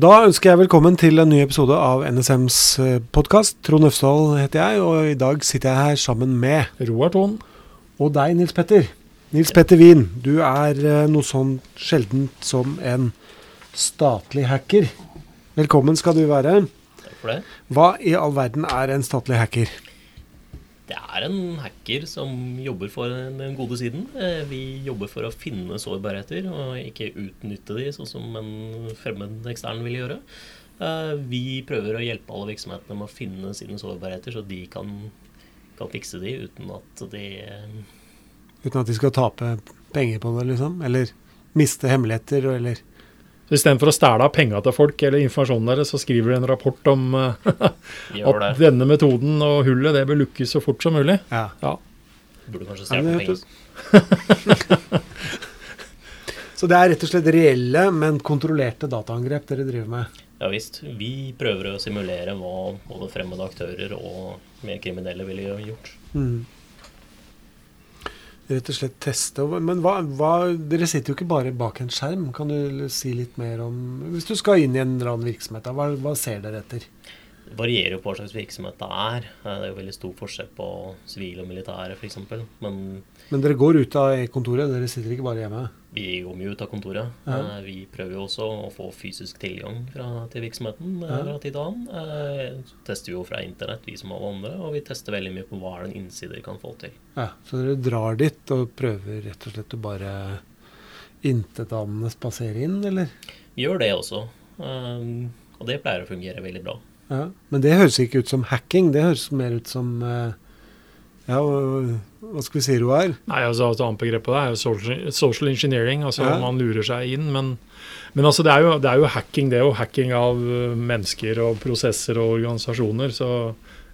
Da ønsker jeg velkommen til en ny episode av NSMs podkast. Trond Øfsdal heter jeg, og i dag sitter jeg her sammen med Roar Thon. Og deg, Nils Petter. Nils Petter Wien, du er eh, noe sånn sjeldent som en statlig hacker. Velkommen skal du være. Takk for det. Hva i all verden er en statlig hacker? Det er en hacker som jobber for den gode siden. Eh, Vi jobber for å finne sårbarheter og ikke utnytte de, sånn som en fremmed ekstern vil gjøre. Eh, Vi prøver å hjelpe alle virksomhetene med å finne sine sårbarheter, så de kan, kan fikse de uten at de Uten at de skal tape penger på det, liksom? Eller miste hemmeligheter, eller Så Istedenfor å stjele av penga til folk eller informasjonen deres, så skriver de en rapport om eh, at denne metoden og hullet det bør lukkes så fort som mulig. Ja. Ja. Burde kanskje stjele penger. Så det er rett og slett reelle, men kontrollerte dataangrep dere driver med? Ja visst. Vi prøver å simulere hva både fremmede aktører og mer kriminelle ville gjort. Mm. Rett og slett teste. Men hva, hva, dere sitter jo ikke bare bak en skjerm. Kan du si litt mer om Hvis du skal inn i en eller annen virksomhet, da, hva, hva ser dere etter? Det varierer jo på hva slags virksomhet det er. Eh, Det er jo veldig stor forskjell på sivile og militære f.eks. Men Men dere går ut av kontoret, dere sitter ikke bare hjemme? Vi går mye ut av kontoret. Ja. Eh, Vi prøver jo også å få fysisk tilgang fra, til virksomheten eh, Ja. fra tid til annen. Eh, Så tester vi jo fra internett, vi som alle andre, og vi tester veldig mye på hva en innsider kan få til. Ja, Så dere drar dit og prøver rett og slett å bare intetanende spasere inn, eller? Vi gjør det også, og det pleier å fungere veldig bra. Ja. Men det høres ikke ut som hacking, det høres mer ut som Ja, hva skal vi si, Roar? Nei, altså Et annet begrep på det er jo social, social engineering. altså Ja. Man lurer seg inn. Men, men altså det er, jo, det er jo hacking, det er jo hacking av eh, mennesker og prosesser og organisasjoner. Så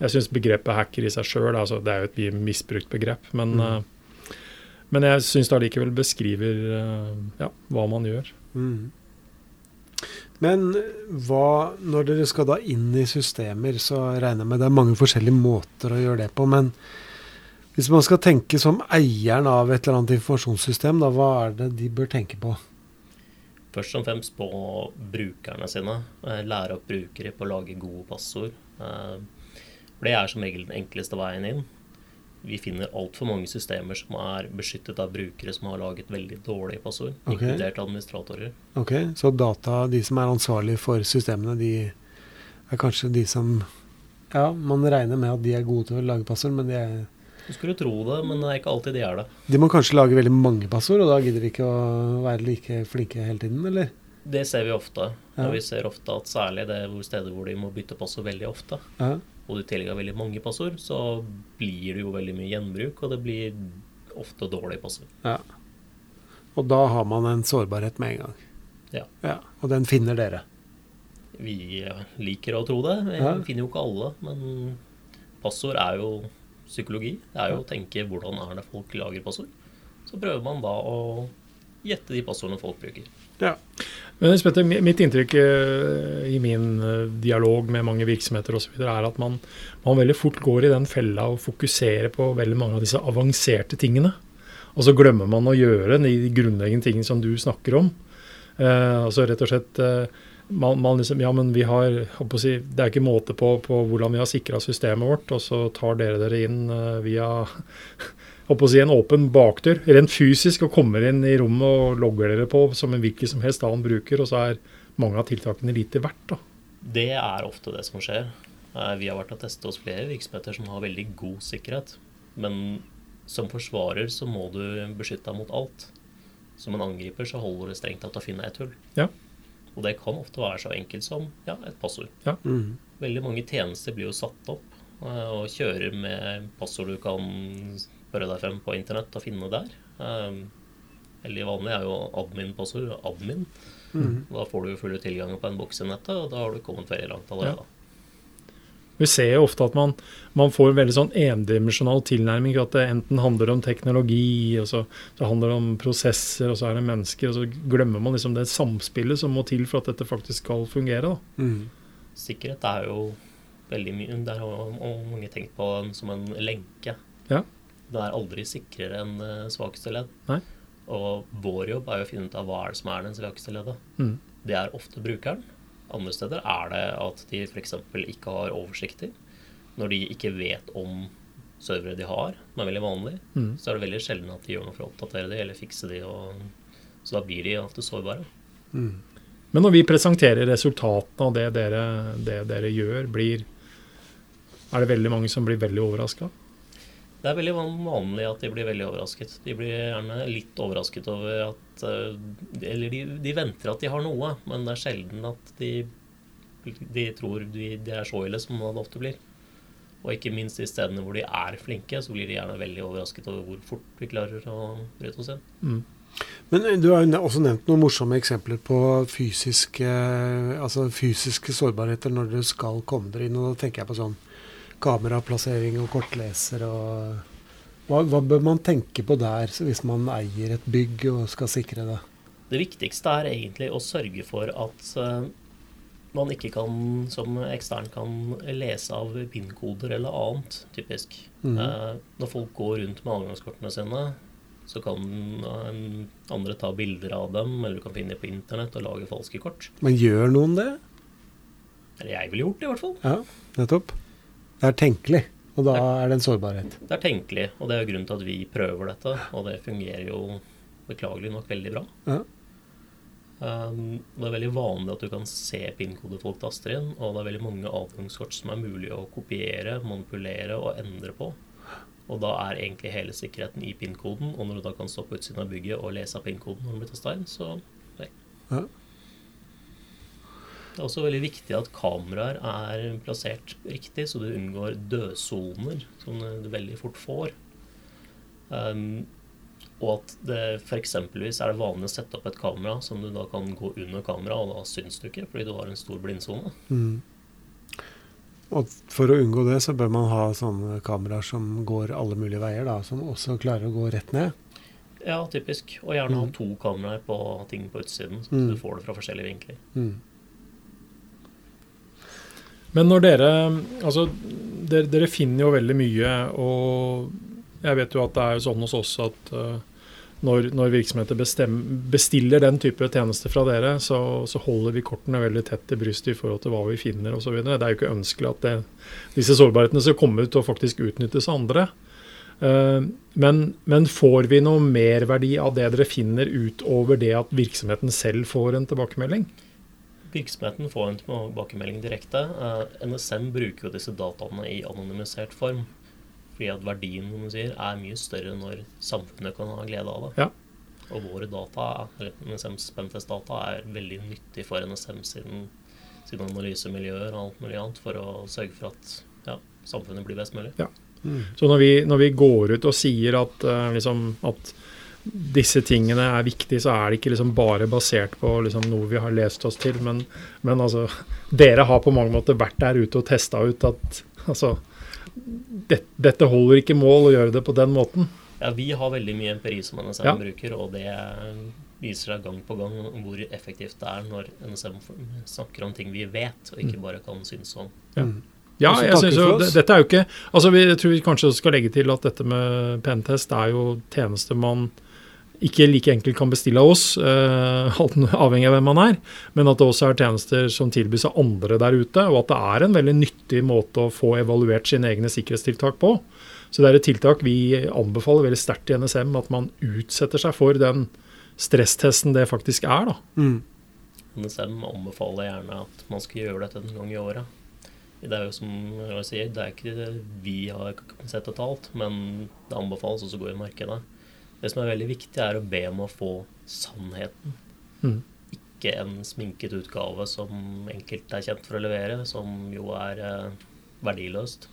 jeg syns begrepet hacker i seg sjøl altså, Det er jo et misbrukt begrep. Men, Mm. uh, men jeg syns det allikevel beskriver uh, ja, hva man gjør. Mm. Men hva, når dere skal da inn i systemer, så regner jeg med det er mange forskjellige måter å gjøre det på. Men hvis man skal tenke som eieren av et eller annet informasjonssystem, da, hva er det de bør tenke på? Først og fremst på brukerne sine. Eh, Lære opp brukere på å lage gode passord. Eh, det er som regel den enkleste veien inn. Vi finner altfor mange systemer som er beskyttet av brukere som har laget veldig dårlige passord, okay. inkludert administratorer. Ok, Så data, de som er ansvarlige for systemene, de er kanskje de som Ja, man regner med at de er gode til å lage passord, men de, er, Du skulle tro det, men det er ikke alltid de er det. de må kanskje lage veldig mange passord, og da gidder de ikke å være like flinke hele tiden, eller? Det ser vi ofte. Ja. Og vi ser ofte at særlig det er steder hvor de må bytte passord veldig ofte, Ja. og du tillegger veldig mange passord, så blir det jo veldig mye gjenbruk, og det blir ofte dårlige passord. Ja. Og da har man en sårbarhet med en gang. Ja. Og den finner dere. Vi liker å tro det. Vi Ja. finner jo ikke alle, men passord er jo psykologi. Det er jo å tenke hvordan er det folk lager passord. Så prøver man da å gjette de passordene folk bruker. Ja. Men Petter, mitt inntrykk eh, i min eh, dialog med mange virksomheter og så videre, er at man, man veldig fort går i den fella og fokuserer på veldig mange av disse avanserte tingene. Og så glemmer man å gjøre de grunnleggende tingene som du snakker om. Eh, altså rett og slett eh, man, man liksom, ja, men vi har, si, Det er ikke måte på, på hvordan vi har sikra systemet vårt, og så tar dere dere inn eh, via å si, en åpen bakdør, rent fysisk, og kommer inn i rommet og logger dere på som en hvilken som helst annen bruker, og så er mange av tiltakene lite verdt. da. Det er ofte det som skjer. Eh, Vi har vært og testet hos flere virksomheter som har veldig god sikkerhet. Men som forsvarer så må du beskytte deg mot alt. Som en angriper så holder det strengt tatt å finne et hull. Ja. Og det kan ofte være så enkelt som ja, et passord. Mhm. Veldig mange tjenester blir jo satt opp eh, og kjører med passord du kan spørre deg frem på internett og finne der. Eh, Veldig vanlig er jo admin-passord. Admin. Mhm. Da får du jo fulle tilganger på en boks i nettet, og da har du kommet veldig langt allerede. Vi ser jo ofte at man, man får en veldig sånn endimensjonal tilnærming. At det enten handler om teknologi, og så, så handler det om prosesser, og så er det mennesker. Og så glemmer man liksom det samspillet som må til for at dette faktisk skal fungere. da. Mhm. Sikkerhet er jo veldig mye Det har mange tenkt på den som en lenke. Ja. Det er aldri sikrere enn det svakeste ledd. Nei. Og vår jobb er jo å finne ut av hva er det som er den svakeste leddet. Mm. Det er ofte brukeren. Andre steder er det at de f.eks. ikke har oversikter. Når de ikke vet om servere de har, som er veldig vanlig, Mm. så er det veldig sjelden at de gjør noe for å oppdatere de eller fikse de. Og, så da blir de ofte sårbare. Mm. Men når vi presenterer resultatene av det dere, det dere gjør, blir Er det veldig mange som blir veldig overraska? Det er veldig vanlig at de blir veldig overrasket. De blir gjerne litt overrasket over at eh, Eller de, de venter at de har noe, men det er sjelden at de, de tror de, de er så ille som det ofte blir. Og ikke minst de stedene hvor de er flinke, så blir de gjerne veldig overrasket over hvor fort vi klarer å bryte oss inn. Mm. Men eh, du har jo også nevnt noen morsomme eksempler på fysiske, altså fysiske sårbarheter når dere skal komme dere inn. og Da tenker jeg på sånn kameraplassering og kortleser og hva, hva bør man tenke på der så hvis man eier et bygg og skal sikre det? Det viktigste er egentlig å sørge for at eh, man ikke kan, som ekstern kan lese av PIN-koder eller annet, typisk. Mhm. Eh, når folk går rundt med adgangskortene sine, så kan eh, andre ta bilder av dem, eller du kan finne på internett og lage falske kort. Men gjør noen det? Eller jeg ville gjort det, i hvert fall. Ja, nettopp. Det er tenkelig, og da er det en sårbarhet. Det er tenkelig, og det er grunnen til at vi prøver dette, og det fungerer jo beklagelig nok veldig bra. Ja. Um, det er veldig vanlig at du kan se PIN-kodefolk taster inn, og det er veldig mange adgangskort som er mulig å kopiere, manipulere og endre på. Og da er egentlig hele sikkerheten i PIN-koden, og når du da kan stå på utsiden av bygget og lese av PIN-koden når den blir tasta inn, så nei. Ja. Det er også veldig viktig at kameraer er plassert riktig, så du unngår dødsoner, som du veldig fort får. Um, og at det f.eks. er det vanlig å sette opp et kamera som du da kan gå under kameraet, og da syns du ikke fordi du har en stor blindsone. Mm. Og for å unngå det, så bør man ha sånne kameraer som går alle mulige veier, da, som også klarer å gå rett ned. Ja, typisk. Og gjerne ha Mm. to kameraer på ting på utsiden, så Mm. du får det fra forskjellige vinkler. Mm. Men når dere Altså, dere, dere finner jo veldig mye, og jeg vet jo at det er sånn hos oss at uh, når, når virksomheter bestem, bestiller den type tjenester fra dere, så, så holder vi kortene veldig tett til brystet i forhold til hva vi finner osv. Det er jo ikke ønskelig at det, disse sårbarhetene skal komme ut og faktisk utnyttes av andre. Uh, men, men får vi noe merverdi av det dere finner utover det at virksomheten selv får en tilbakemelding? Virksomheten får en tilbakemelding direkte. Eh, NSM bruker jo disse dataene i anonymisert form. Fordi at verdien som du sier, er mye større når samfunnet kan ha glede av det. Ja. Og våre data, eller NSMs Pentest-data, er veldig nyttig for NSM siden, sine analysemiljøer og alt mulig annet for å sørge for at ja, samfunnet blir best mulig. Mm. Så når vi, når vi går ut og sier at, eh, liksom, at disse tingene er viktige, så er det ikke liksom bare basert på liksom noe vi har lest oss til, men, men altså Dere har på mange måter vært der ute og testa ut at altså det, Dette holder ikke mål å gjøre det på den måten. Ja, Vi har veldig mye empiri som NSM Ja. bruker, og det viser seg gang på gang hvor effektivt det er når NSM snakker om ting vi vet, og ikke bare kan synes om. Ja. Mm. Ja, jeg synes jo, dette er jo ikke altså vi, Jeg tror vi kanskje skal legge til at dette med pentest er jo tjenester man ikke like enkelt kan bestille av oss, eh, avhengig av hvem man er, men at det også er tjenester som tilbys av andre der ute, og at det er en veldig nyttig måte å få evaluert sine egne sikkerhetstiltak på. Så det er et tiltak vi anbefaler veldig sterkt i NSM, at man utsetter seg for den stresstesten det faktisk er. da. Mm. NSM anbefaler gjerne at man skal gjøre dette en gang i året. Det er jo som jeg sier, det er ikke det vi har sett og alt, men det anbefales også å gå i markedet. Det som er veldig viktig, er å be om å få sannheten. Mm. Ikke en sminket utgave som enkelte er kjent for å levere, som jo er eh, verdiløst.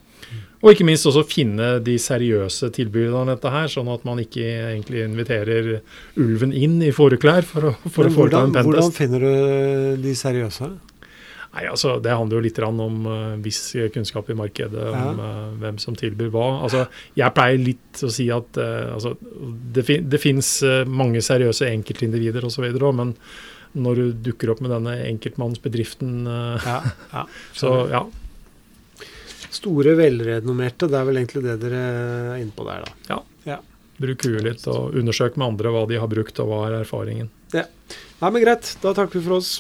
Og ikke minst også finne de seriøse tilbyderne av dette her, sånn at man ikke egentlig inviterer ulven inn i fåreklær for å, for å foreta hvordan, pentest. hvordan finner du de seriøse? Nei, altså, Det handler jo litt om uh, viss kunnskap i markedet, om uh, hvem som tilbyr hva. Altså, Jeg pleier litt å si at uh, altså, det, fin det fins mange seriøse enkeltindivider osv., men når du dukker opp med denne enkeltmannsbedriften, Ja, ja. så ja. Store, velrenommerte, det er vel egentlig det dere er inne på der, da. Bruk huet litt og undersøk med andre hva de har brukt og hva er erfaringen. Nei, men greit. Da takker vi for oss.